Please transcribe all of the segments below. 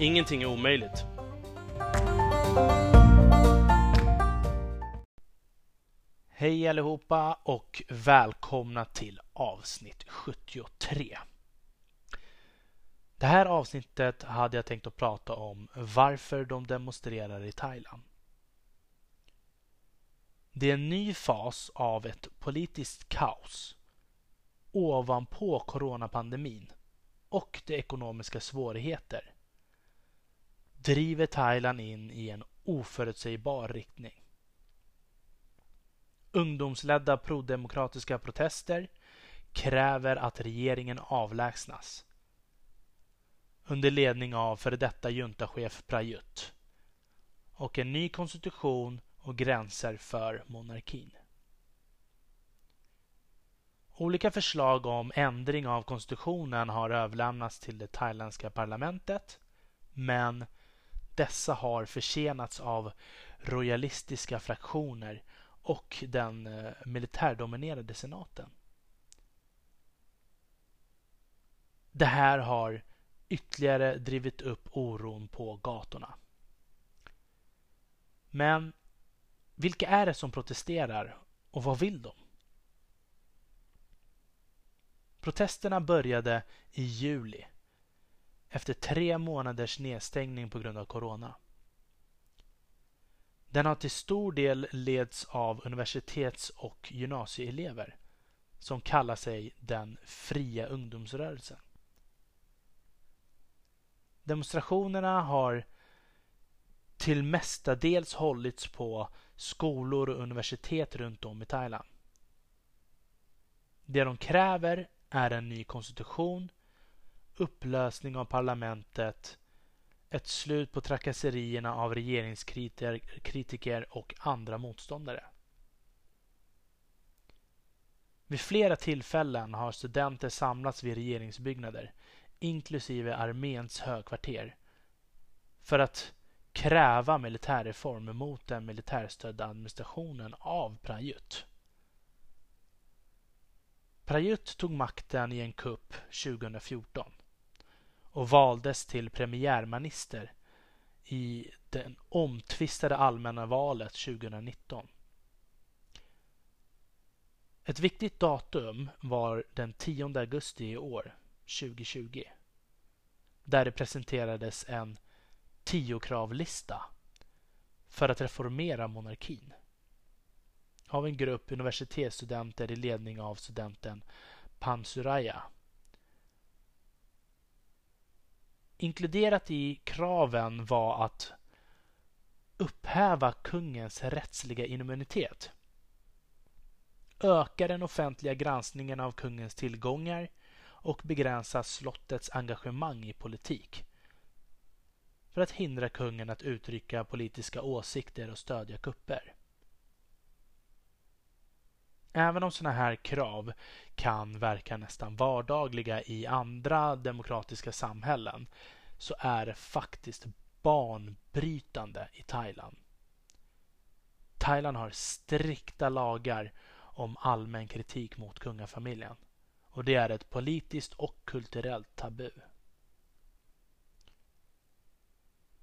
Ingenting är omöjligt. Hej allihopa och välkomna till avsnitt 73. Det här avsnittet hade jag tänkt att prata om varför de demonstrerar i Thailand. Det är en ny fas av ett politiskt kaos ovanpå coronapandemin och de ekonomiska svårigheter driver Thailand in i en oförutsägbar riktning. Ungdomsledda prodemokratiska protester kräver att regeringen avlägsnas under ledning av före detta juntachef Prayut och en ny konstitution och gränser för monarkin. Olika förslag om ändring av konstitutionen har överlämnats till det thailändska parlamentet men dessa har försenats av royalistiska fraktioner och den eh, militärdominerade senaten. Det här har ytterligare drivit upp oron på gatorna. Men vilka är det som protesterar och vad vill de? Protesterna började i juli efter tre månaders nedstängning på grund av corona. Den har till stor del leds av universitets och gymnasieelever som kallar sig den fria ungdomsrörelsen. Demonstrationerna har till mestadels hållits på skolor och universitet runt om i Thailand. Det de kräver är en ny konstitution, upplösning av parlamentet, ett slut på trakasserierna av regeringskritiker och andra motståndare. Vid flera tillfällen har studenter samlats vid regeringsbyggnader, inklusive arméns högkvarter, för att kräva militärreform mot den militärstödda administrationen av Prayut. Prayut tog makten i en kupp 2014 och valdes till premiärminister i det omtvistade allmänna valet 2019. Ett viktigt datum var den 10 augusti i år, 2020, där det presenterades en tiokravlista för att reformera monarkin av en grupp universitetsstudenter i ledning av studenten Pansuraya. Inkluderat i kraven var att upphäva kungens rättsliga immunitet, öka den offentliga granskningen av kungens tillgångar och begränsa slottets engagemang i politik för att hindra kungen att uttrycka politiska åsikter och stödja kupper. Även om sådana här krav kan verka nästan vardagliga i andra demokratiska samhällen så är det faktiskt banbrytande i Thailand. Thailand har strikta lagar om allmän kritik mot kungafamiljen och det är ett politiskt och kulturellt tabu.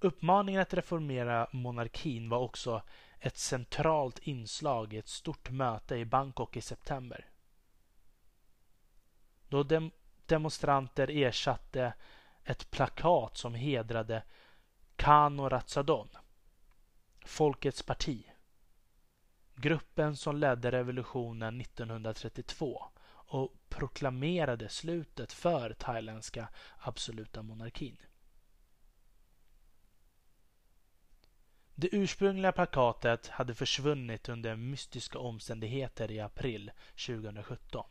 Uppmaningen att reformera monarkin var också ett centralt inslag i ett stort möte i Bangkok i september. Då dem demonstranter ersatte ett plakat som hedrade Kano Ratsadon, Folkets parti, gruppen som ledde revolutionen 1932 och proklamerade slutet för thailändska absoluta monarkin. Det ursprungliga plakatet hade försvunnit under mystiska omständigheter i april 2017.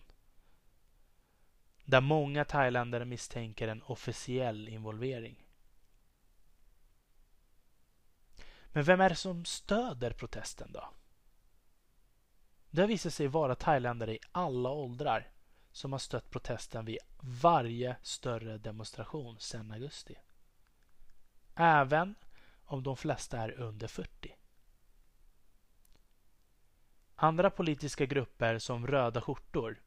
Där många thailändare misstänker en officiell involvering. Men vem är det som stöder protesten då? Det har visat sig vara thailändare i alla åldrar som har stött protesten vid varje större demonstration sedan augusti. Även om de flesta är under 40. Andra politiska grupper som Röda skjortor,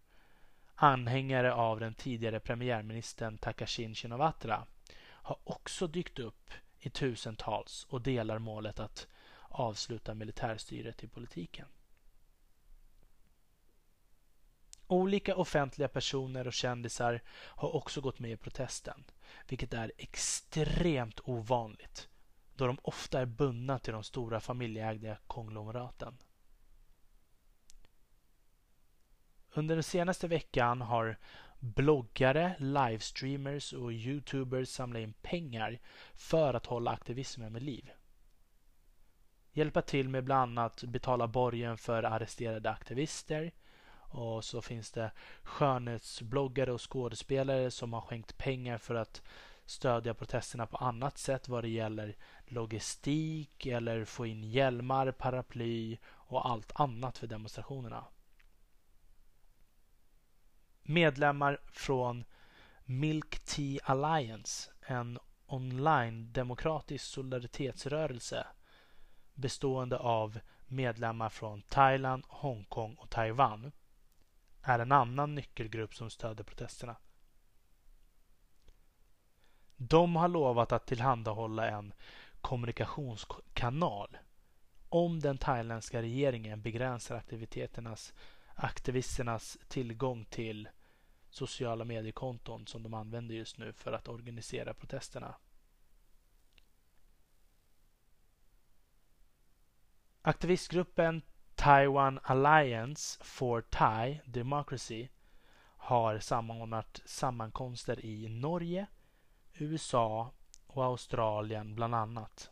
anhängare av den tidigare premiärministern Takashin Shinawatra, har också dykt upp i tusentals och delar målet att avsluta militärstyret i politiken. Olika offentliga personer och kändisar har också gått med i protesten, vilket är extremt ovanligt då de ofta är bundna till de stora familjeägda konglomeraten. Under den senaste veckan har bloggare, livestreamers och youtubers samlat in pengar för att hålla aktivismen med liv. Hjälpa till med bland annat betala borgen för arresterade aktivister, och så finns det skönhetsbloggare och skådespelare som har skänkt pengar för att stödja protesterna på annat sätt vad det gäller logistik eller få in hjälmar, paraply och allt annat för demonstrationerna. Medlemmar från Milk Tea Alliance, en online-demokratisk solidaritetsrörelse bestående av medlemmar från Thailand, Hongkong och Taiwan är en annan nyckelgrupp som stöder protesterna. De har lovat att tillhandahålla en kommunikationskanal om den thailändska regeringen begränsar aktiviteternas, aktivisternas tillgång till sociala mediekonton som de använder just nu för att organisera protesterna. Aktivistgruppen Taiwan Alliance for Thai Democracy har samordnat sammankomster i Norge, USA och Australien bland annat.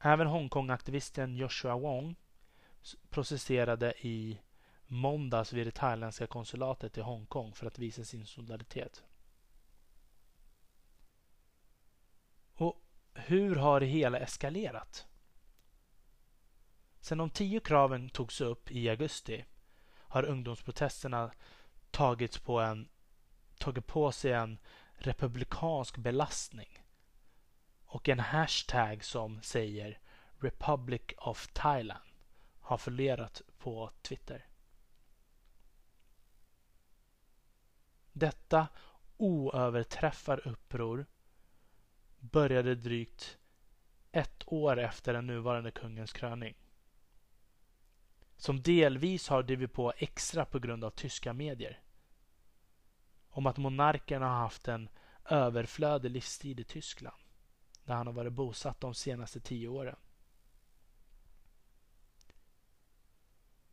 Även Hongkong-aktivisten Joshua Wong processerade i måndags vid det thailändska konsulatet i Hongkong för att visa sin solidaritet. Och hur har det hela eskalerat? Sedan de tio kraven togs upp i augusti har ungdomsprotesterna tagits på, en, tagit på sig en republikansk belastning och en hashtag som säger Republic of Thailand har förlerat på Twitter. Detta oöverträffar uppror började drygt ett år efter den nuvarande kungens kröning som delvis har drivit på extra på grund av tyska medier. Om att monarken har haft en överflödig livstid i Tyskland där han har varit bosatt de senaste tio åren.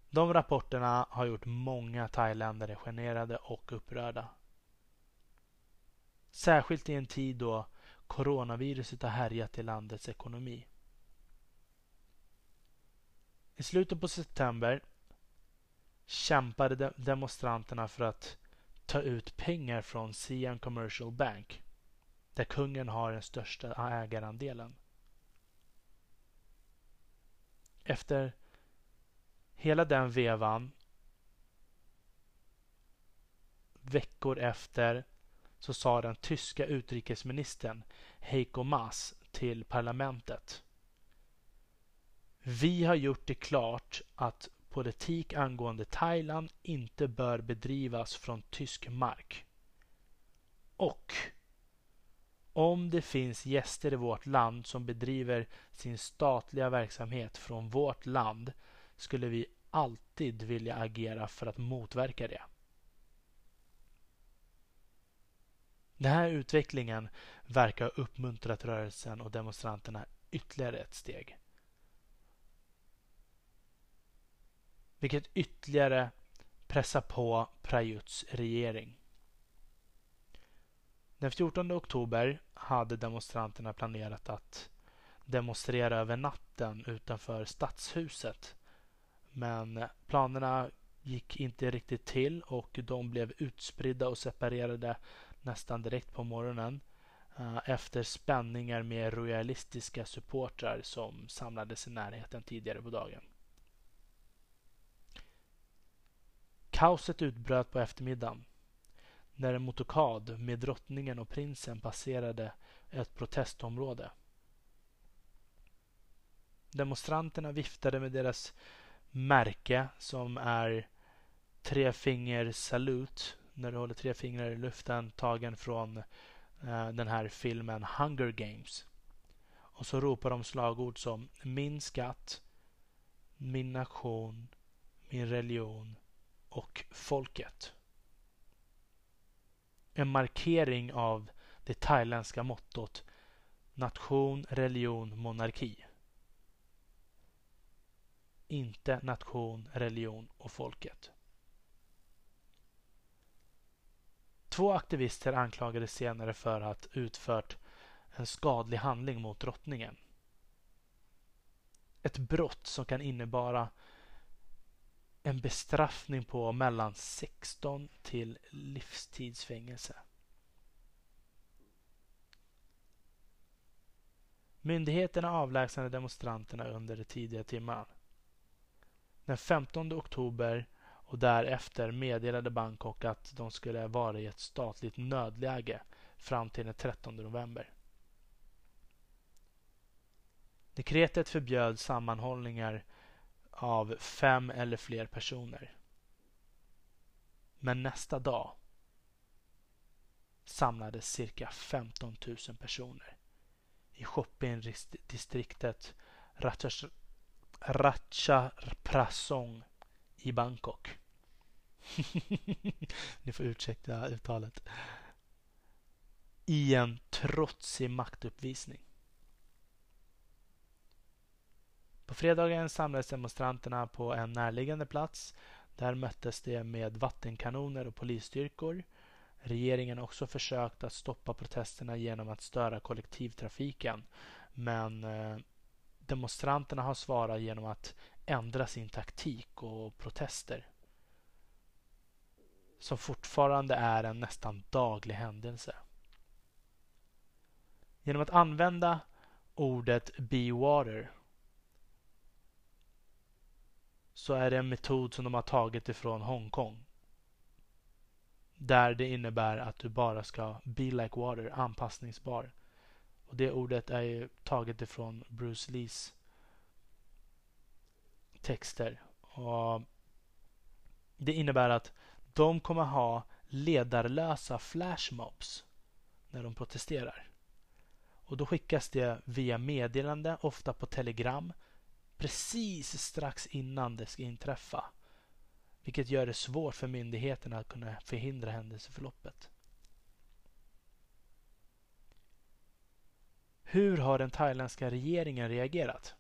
De rapporterna har gjort många thailändare generade och upprörda. Särskilt i en tid då coronaviruset har härjat i landets ekonomi. I slutet på september kämpade demonstranterna för att ta ut pengar från Siam Commercial Bank där kungen har den största ägarandelen. Efter hela den vevan veckor efter så sa den tyska utrikesministern Heiko Maas till parlamentet vi har gjort det klart att politik angående Thailand inte bör bedrivas från tysk mark. Och om det finns gäster i vårt land som bedriver sin statliga verksamhet från vårt land skulle vi alltid vilja agera för att motverka det. Den här utvecklingen verkar ha uppmuntrat rörelsen och demonstranterna ytterligare ett steg. Vilket ytterligare pressar på Prajuts regering. Den 14 oktober hade demonstranterna planerat att demonstrera över natten utanför stadshuset. Men planerna gick inte riktigt till och de blev utspridda och separerade nästan direkt på morgonen. Eh, efter spänningar med royalistiska supportrar som samlades i närheten tidigare på dagen. Kaoset utbröt på eftermiddagen när en motokad med drottningen och prinsen passerade ett protestområde. Demonstranterna viftade med deras märke som är tre finger salut när du håller tre fingrar i luften tagen från eh, den här filmen Hunger Games. Och så ropar de slagord som min skatt, min nation, min religion och folket. En markering av det thailändska mottot nation, religion, monarki. Inte nation, religion och folket. Två aktivister anklagades senare för att utfört en skadlig handling mot drottningen. Ett brott som kan innebära en bestraffning på mellan 16 till livstidsfängelse. Myndigheterna avlägsnade demonstranterna under de tidiga timmarna. Den 15 oktober och därefter meddelade Bangkok att de skulle vara i ett statligt nödläge fram till den 13 november. Dekretet förbjöd sammanhållningar av fem eller fler personer. Men nästa dag samlades cirka 15 000 personer i shoppingdistriktet Ratchaprasong i Bangkok. Ni får ursäkta uttalet. I en trotsig maktuppvisning. På fredagen samlades demonstranterna på en närliggande plats. Där möttes de med vattenkanoner och polisstyrkor. Regeringen har också försökt att stoppa protesterna genom att störa kollektivtrafiken. Men eh, demonstranterna har svarat genom att ändra sin taktik och protester. Som fortfarande är en nästan daglig händelse. Genom att använda ordet be water så är det en metod som de har tagit ifrån Hongkong. Där det innebär att du bara ska be like water, anpassningsbar. Och Det ordet är ju taget ifrån Bruce Lees texter. Och Det innebär att de kommer ha ledarlösa flashmobs när de protesterar. Och Då skickas det via meddelande, ofta på telegram precis strax innan det ska inträffa. Vilket gör det svårt för myndigheterna att kunna förhindra händelseförloppet. Hur har den thailändska regeringen reagerat?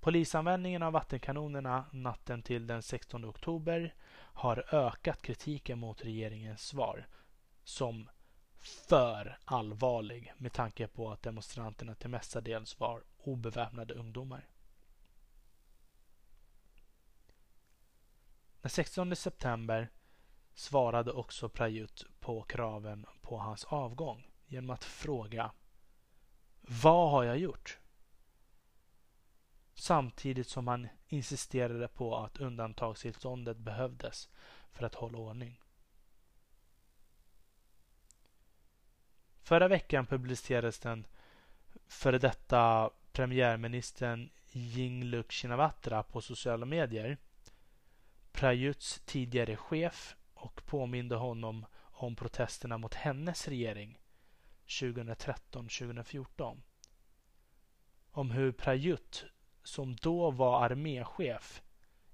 Polisanvändningen av vattenkanonerna natten till den 16 oktober har ökat kritiken mot regeringens svar som för allvarlig med tanke på att demonstranterna till mestadels var obeväpnade ungdomar. Den 16 september svarade också Prayut på kraven på hans avgång genom att fråga Vad har jag gjort? Samtidigt som han insisterade på att undantagstillståndet behövdes för att hålla ordning. Förra veckan publicerades den före detta premiärministern Yingluck Shinawatra på sociala medier. Prayuts tidigare chef och påminde honom om protesterna mot hennes regering 2013-2014. Om hur Prayut, som då var arméchef,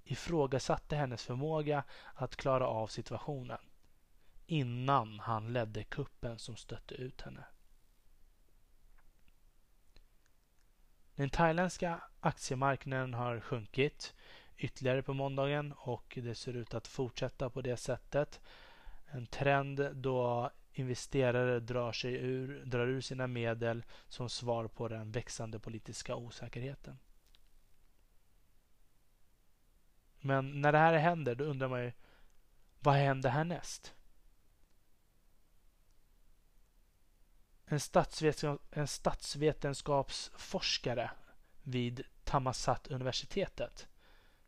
ifrågasatte hennes förmåga att klara av situationen innan han ledde kuppen som stötte ut henne. Den thailändska aktiemarknaden har sjunkit ytterligare på måndagen och det ser ut att fortsätta på det sättet. En trend då investerare drar, sig ur, drar ur sina medel som svar på den växande politiska osäkerheten. Men när det här händer då undrar man ju vad händer härnäst? En, statsvetenskap, en statsvetenskapsforskare vid Tamasat-universitetet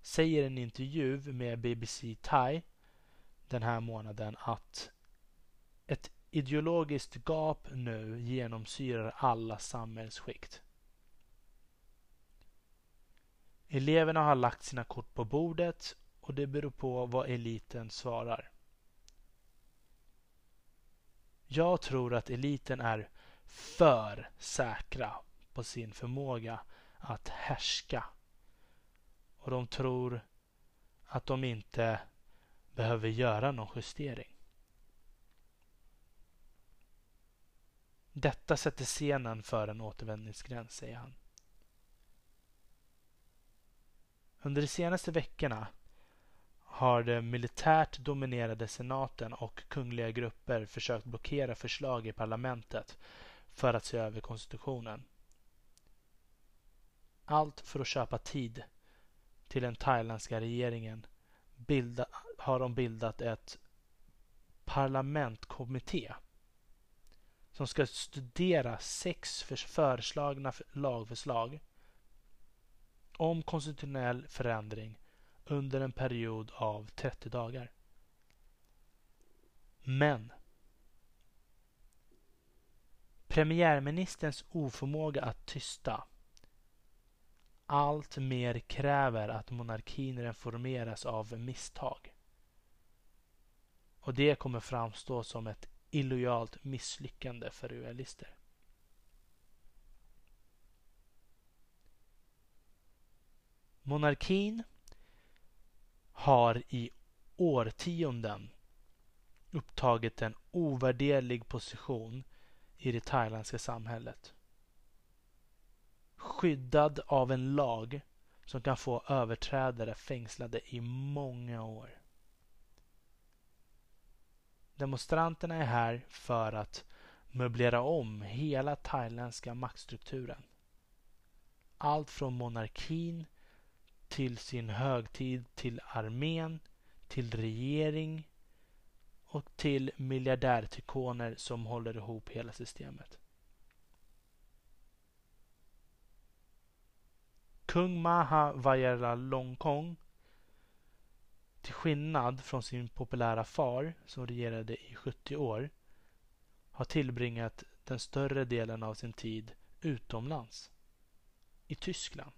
säger i en intervju med BBC Thai den här månaden att ett ideologiskt gap nu genomsyrar alla samhällsskikt. Eleverna har lagt sina kort på bordet och det beror på vad eliten svarar. Jag tror att eliten är för säkra på sin förmåga att härska. Och de tror att de inte behöver göra någon justering. Detta sätter scenen för en återvändningsgräns, säger han. Under de senaste veckorna har den militärt dominerade senaten och kungliga grupper försökt blockera förslag i parlamentet för att se över konstitutionen. Allt för att köpa tid till den thailändska regeringen bilda, har de bildat ett parlamentkommitté som ska studera sex föreslagna lagförslag om konstitutionell förändring under en period av 30 dagar. Men premiärministerns oförmåga att tysta allt mer kräver att monarkin reformeras av misstag. Och det kommer framstå som ett illojalt misslyckande för royalister. Monarkin har i årtionden upptagit en ovärderlig position i det thailändska samhället. Skyddad av en lag som kan få överträdare fängslade i många år. Demonstranterna är här för att möblera om hela thailändska maktstrukturen. Allt från monarkin till sin högtid till armén, till regering och till miljardärtykoner som håller ihop hela systemet. Kung Maha Vajiralongkorn till skillnad från sin populära far som regerade i 70 år har tillbringat den större delen av sin tid utomlands. I Tyskland.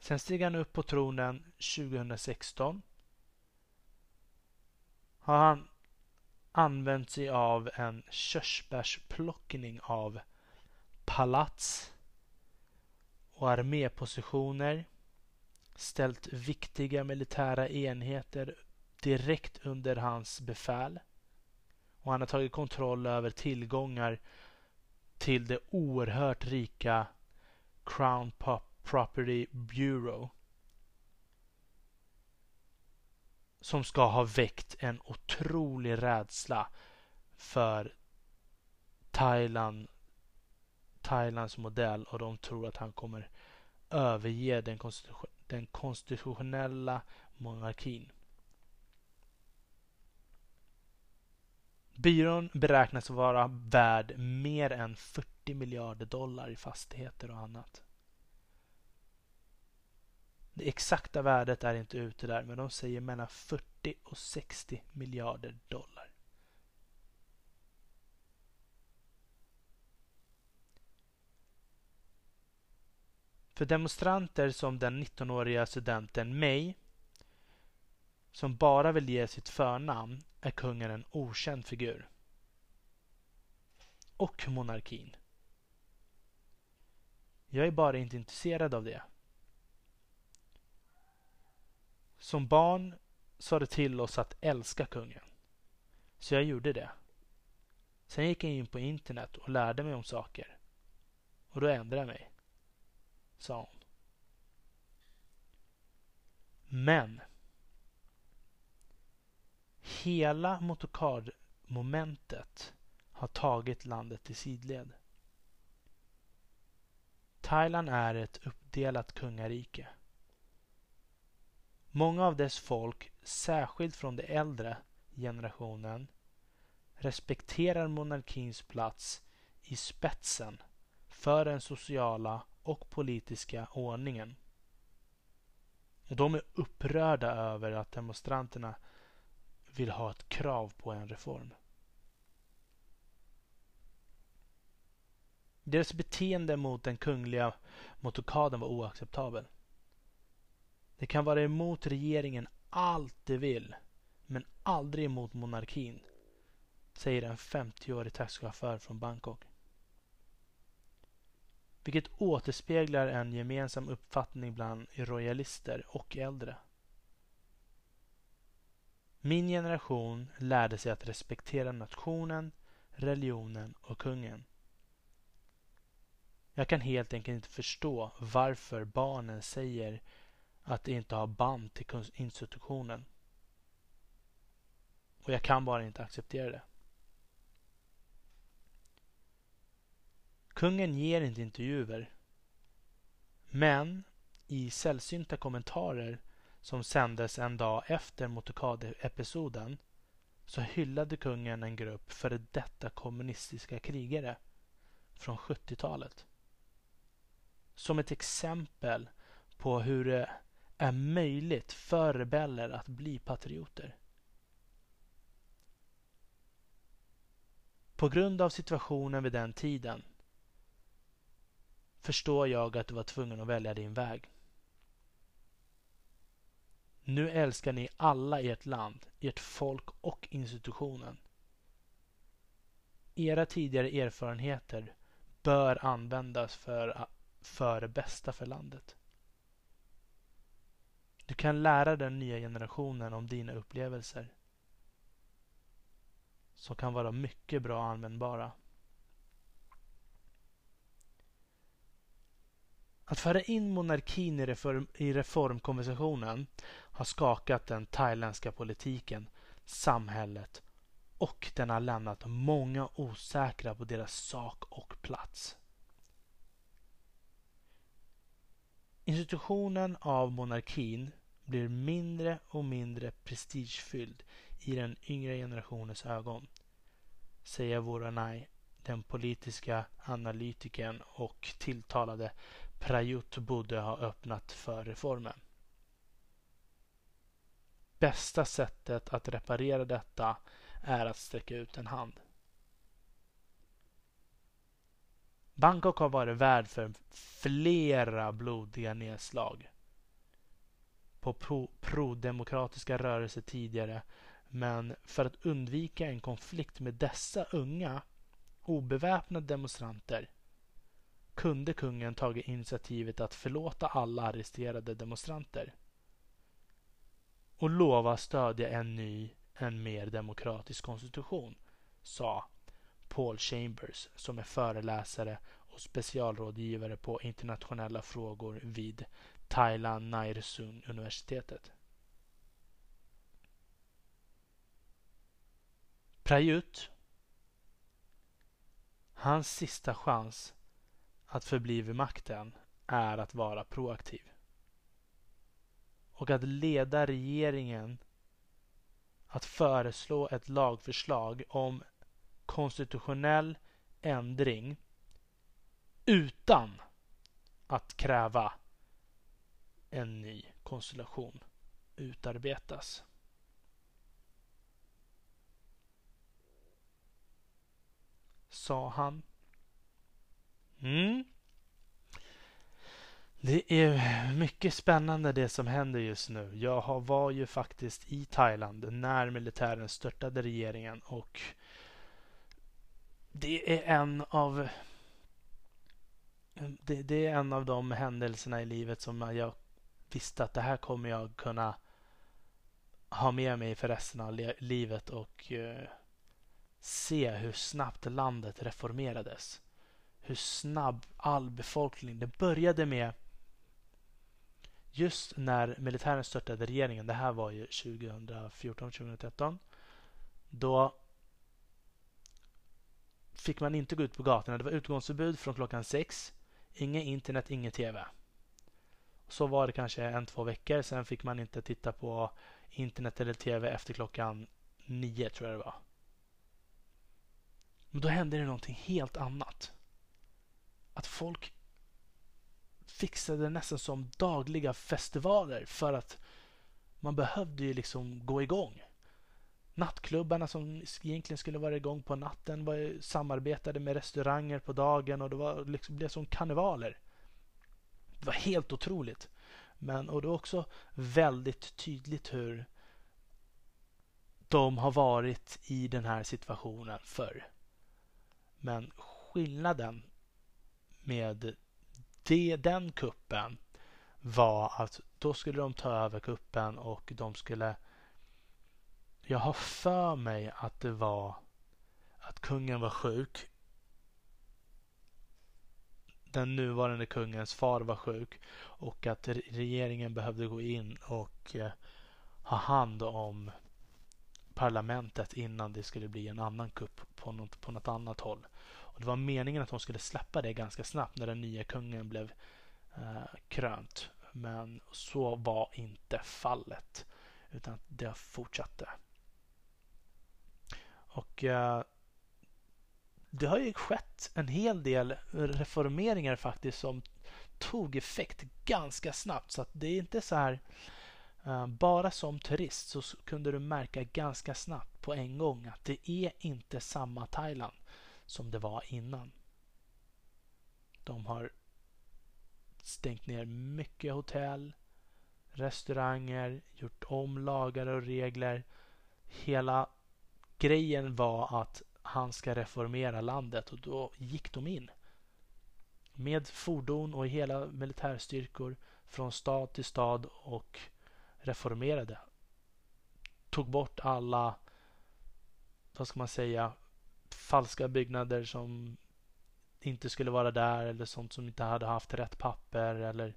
Sen steg han upp på tronen 2016. Har han använt sig av en körsbärsplockning av palats och armépositioner ställt viktiga militära enheter direkt under hans befäl. Och han har tagit kontroll över tillgångar till det oerhört rika Crown Property Bureau. Som ska ha väckt en otrolig rädsla för Thailand, Thailands modell och de tror att han kommer överge den, konstitution, den konstitutionella monarkin. Byrån beräknas vara värd mer än 40 miljarder dollar i fastigheter och annat. Det exakta värdet är inte ute där men de säger mellan 40 och 60 miljarder dollar. För demonstranter som den 19-åriga studenten May som bara vill ge sitt förnamn är kungen en okänd figur. Och monarkin. Jag är bara inte intresserad av det. Som barn sa det till oss att älska kungen. Så jag gjorde det. Sen gick jag in på internet och lärde mig om saker. Och då ändrade jag mig. Sa hon. Men. Hela motokardmomentet har tagit landet i sidled. Thailand är ett uppdelat kungarike. Många av dess folk, särskilt från den äldre generationen, respekterar monarkins plats i spetsen för den sociala och politiska ordningen. Och de är upprörda över att demonstranterna vill ha ett krav på en reform. Deras beteende mot den kungliga motokaden var oacceptabel. Det kan vara emot regeringen allt det vill, men aldrig emot monarkin, säger en 50-årig taxichaufför från Bangkok. Vilket återspeglar en gemensam uppfattning bland royalister och äldre. Min generation lärde sig att respektera nationen, religionen och kungen. Jag kan helt enkelt inte förstå varför barnen säger att de inte har band till institutionen. Och jag kan bara inte acceptera det. Kungen ger inte intervjuer. Men i sällsynta kommentarer som sändes en dag efter Motokade-episoden så hyllade kungen en grupp före detta kommunistiska krigare från 70-talet. Som ett exempel på hur det är möjligt för rebeller att bli patrioter. På grund av situationen vid den tiden förstår jag att du var tvungen att välja din väg. Nu älskar ni alla ert land, ert folk och institutionen. Era tidigare erfarenheter bör användas för, för det bästa för landet. Du kan lära den nya generationen om dina upplevelser som kan vara mycket bra användbara. Att föra in monarkin i, reform, i reformkonversationen har skakat den thailändska politiken, samhället och den har lämnat många osäkra på deras sak och plats. Institutionen av monarkin blir mindre och mindre prestigefylld i den yngre generationens ögon, säger Voronaj, den politiska analytikern och tilltalade Prayut borde ha öppnat för reformen. Bästa sättet att reparera detta är att sträcka ut en hand. Bangkok har varit värd för flera blodiga nedslag på prodemokratiska rörelser tidigare men för att undvika en konflikt med dessa unga obeväpnade demonstranter kunde kungen tagit initiativet att förlåta alla arresterade demonstranter och lova stödja en ny, en mer demokratisk konstitution, sa Paul Chambers som är föreläsare och specialrådgivare på internationella frågor vid Thailand Nairsun universitetet. Prayut, hans sista chans att förbli vid makten är att vara proaktiv. Och att leda regeringen att föreslå ett lagförslag om konstitutionell ändring utan att kräva en ny konstellation utarbetas. Sa han. Mm. Det är mycket spännande det som händer just nu. Jag var ju faktiskt i Thailand när militären störtade regeringen och det är en av det, det, är en av de händelserna i livet som jag visste att det här kommer jag kunna ha med mig för resten av livet och eh, se hur snabbt landet reformerades. Hur snabb all befolkning... Det började med just när militären störtade regeringen. Det här var ju 2014, 2013. Då fick man inte gå ut på gatorna. Det var utgångsförbud från klockan sex. Inget internet, inget tv. Så var det kanske en, två veckor. Sen fick man inte titta på internet eller tv efter klockan nio tror jag det var. Men då hände det någonting helt annat. Att folk fixade nästan som dagliga festivaler för att man behövde ju liksom gå igång. Nattklubbarna som egentligen skulle vara igång på natten var, samarbetade med restauranger på dagen och det var, liksom, blev som karnevaler. Det var helt otroligt. Men, och det var också väldigt tydligt hur de har varit i den här situationen förr. Men skillnaden med det, den kuppen var att då skulle de ta över kuppen och de skulle... Jag har för mig att det var att kungen var sjuk. Den nuvarande kungens far var sjuk och att regeringen behövde gå in och eh, ha hand om parlamentet innan det skulle bli en annan kupp på något, på något annat håll. Och Det var meningen att de skulle släppa det ganska snabbt när den nya kungen blev eh, krönt. Men så var inte fallet. Utan det fortsatte. Och eh, det har ju skett en hel del reformeringar faktiskt som tog effekt ganska snabbt. Så att det är inte så här eh, bara som turist så kunde du märka ganska snabbt på en gång att det är inte samma Thailand som det var innan. De har stängt ner mycket hotell, restauranger, gjort om lagar och regler. Hela grejen var att han ska reformera landet och då gick de in. Med fordon och hela militärstyrkor från stad till stad och reformerade. Tog bort alla, vad ska man säga, falska byggnader som inte skulle vara där eller sånt som inte hade haft rätt papper eller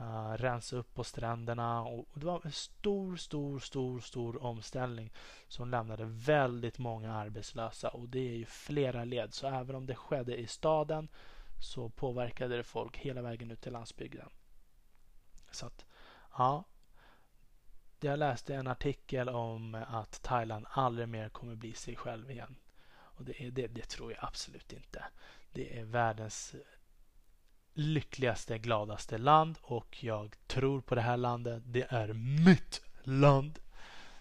uh, rensa upp på stränderna. Och det var en stor, stor, stor, stor omställning som lämnade väldigt många arbetslösa och det är ju flera led. Så även om det skedde i staden så påverkade det folk hela vägen ut till landsbygden. Så att, ja. Jag läste en artikel om att Thailand aldrig mer kommer bli sig själv igen. Och det, det, det tror jag absolut inte. Det är världens lyckligaste, gladaste land och jag tror på det här landet. Det är mitt land.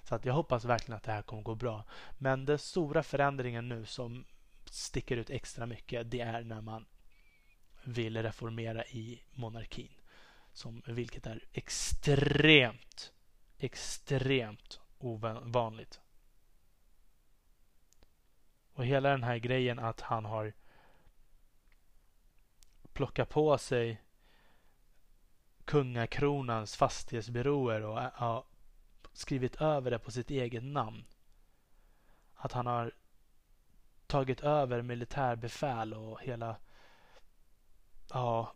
Så att jag hoppas verkligen att det här kommer gå bra. Men den stora förändringen nu som sticker ut extra mycket det är när man vill reformera i monarkin. Som, vilket är extremt, extremt ovanligt. Och hela den här grejen att han har plocka på sig kungakronans fastighetsbyråer och äh, har skrivit över det på sitt eget namn. Att han har tagit över militärbefäl och hela ja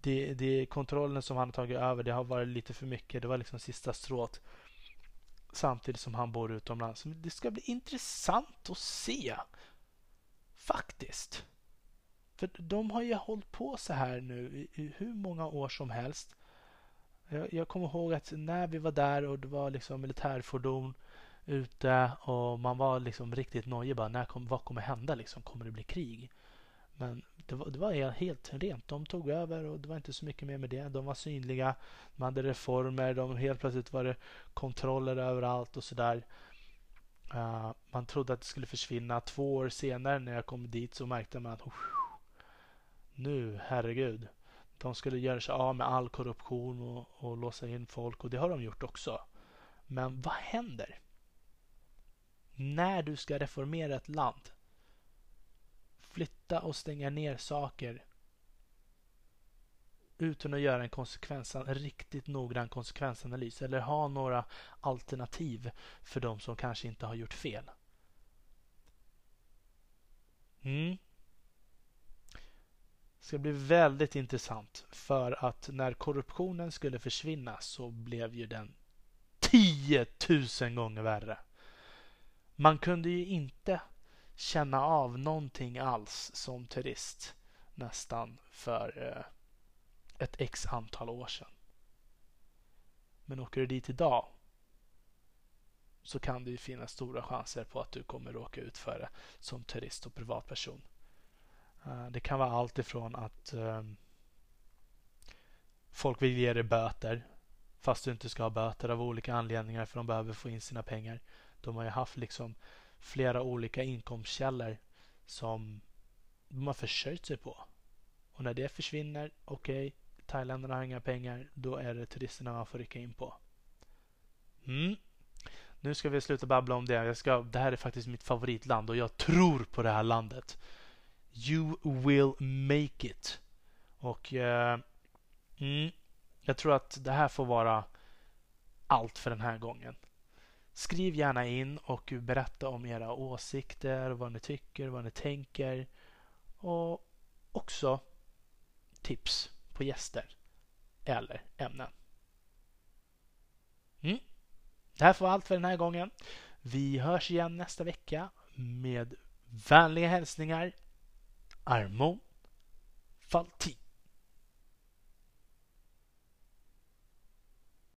det, det kontrollen som han har tagit över det har varit lite för mycket. Det var liksom sista strået samtidigt som han bor utomlands. Det ska bli intressant att se. Faktiskt. För de har ju hållit på så här nu i hur många år som helst. Jag, jag kommer ihåg att när vi var där och det var liksom militärfordon ute och man var liksom riktigt nojig bara. När kom, vad kommer hända liksom? Kommer det bli krig? Men det var, det var helt rent. De tog över och det var inte så mycket mer med det. De var synliga. De hade reformer. De helt plötsligt var det kontroller överallt och sådär. Uh, man trodde att det skulle försvinna. Två år senare när jag kom dit så märkte man att oh, nu, herregud. De skulle göra sig av med all korruption och, och låsa in folk och det har de gjort också. Men vad händer? När du ska reformera ett land flytta och stänga ner saker utan att göra en, konsekvens, en riktigt noggrann konsekvensanalys eller ha några alternativ för de som kanske inte har gjort fel. Mm. Det ska bli väldigt intressant för att när korruptionen skulle försvinna så blev ju den 10 000 gånger värre. Man kunde ju inte känna av någonting alls som turist nästan för eh, ett x antal år sedan. Men åker du dit idag så kan det ju finnas stora chanser på att du kommer råka ut för det som turist och privatperson. Eh, det kan vara allt ifrån att ehm, folk vill ge dig böter fast du inte ska ha böter av olika anledningar för de behöver få in sina pengar. De har ju haft liksom flera olika inkomstkällor som de har försörjt sig på. Och när det försvinner, okej, okay, thailändarna har inga pengar, då är det turisterna man får rycka in på. Mm. Nu ska vi sluta babbla om det. Jag ska, det här är faktiskt mitt favoritland och jag tror på det här landet. You will make it. Och eh, mm, jag tror att det här får vara allt för den här gången. Skriv gärna in och berätta om era åsikter, vad ni tycker, vad ni tänker. Och också tips på gäster eller ämnen. Mm. Det här får allt för den här gången. Vi hörs igen nästa vecka med vänliga hälsningar Armon Faltin.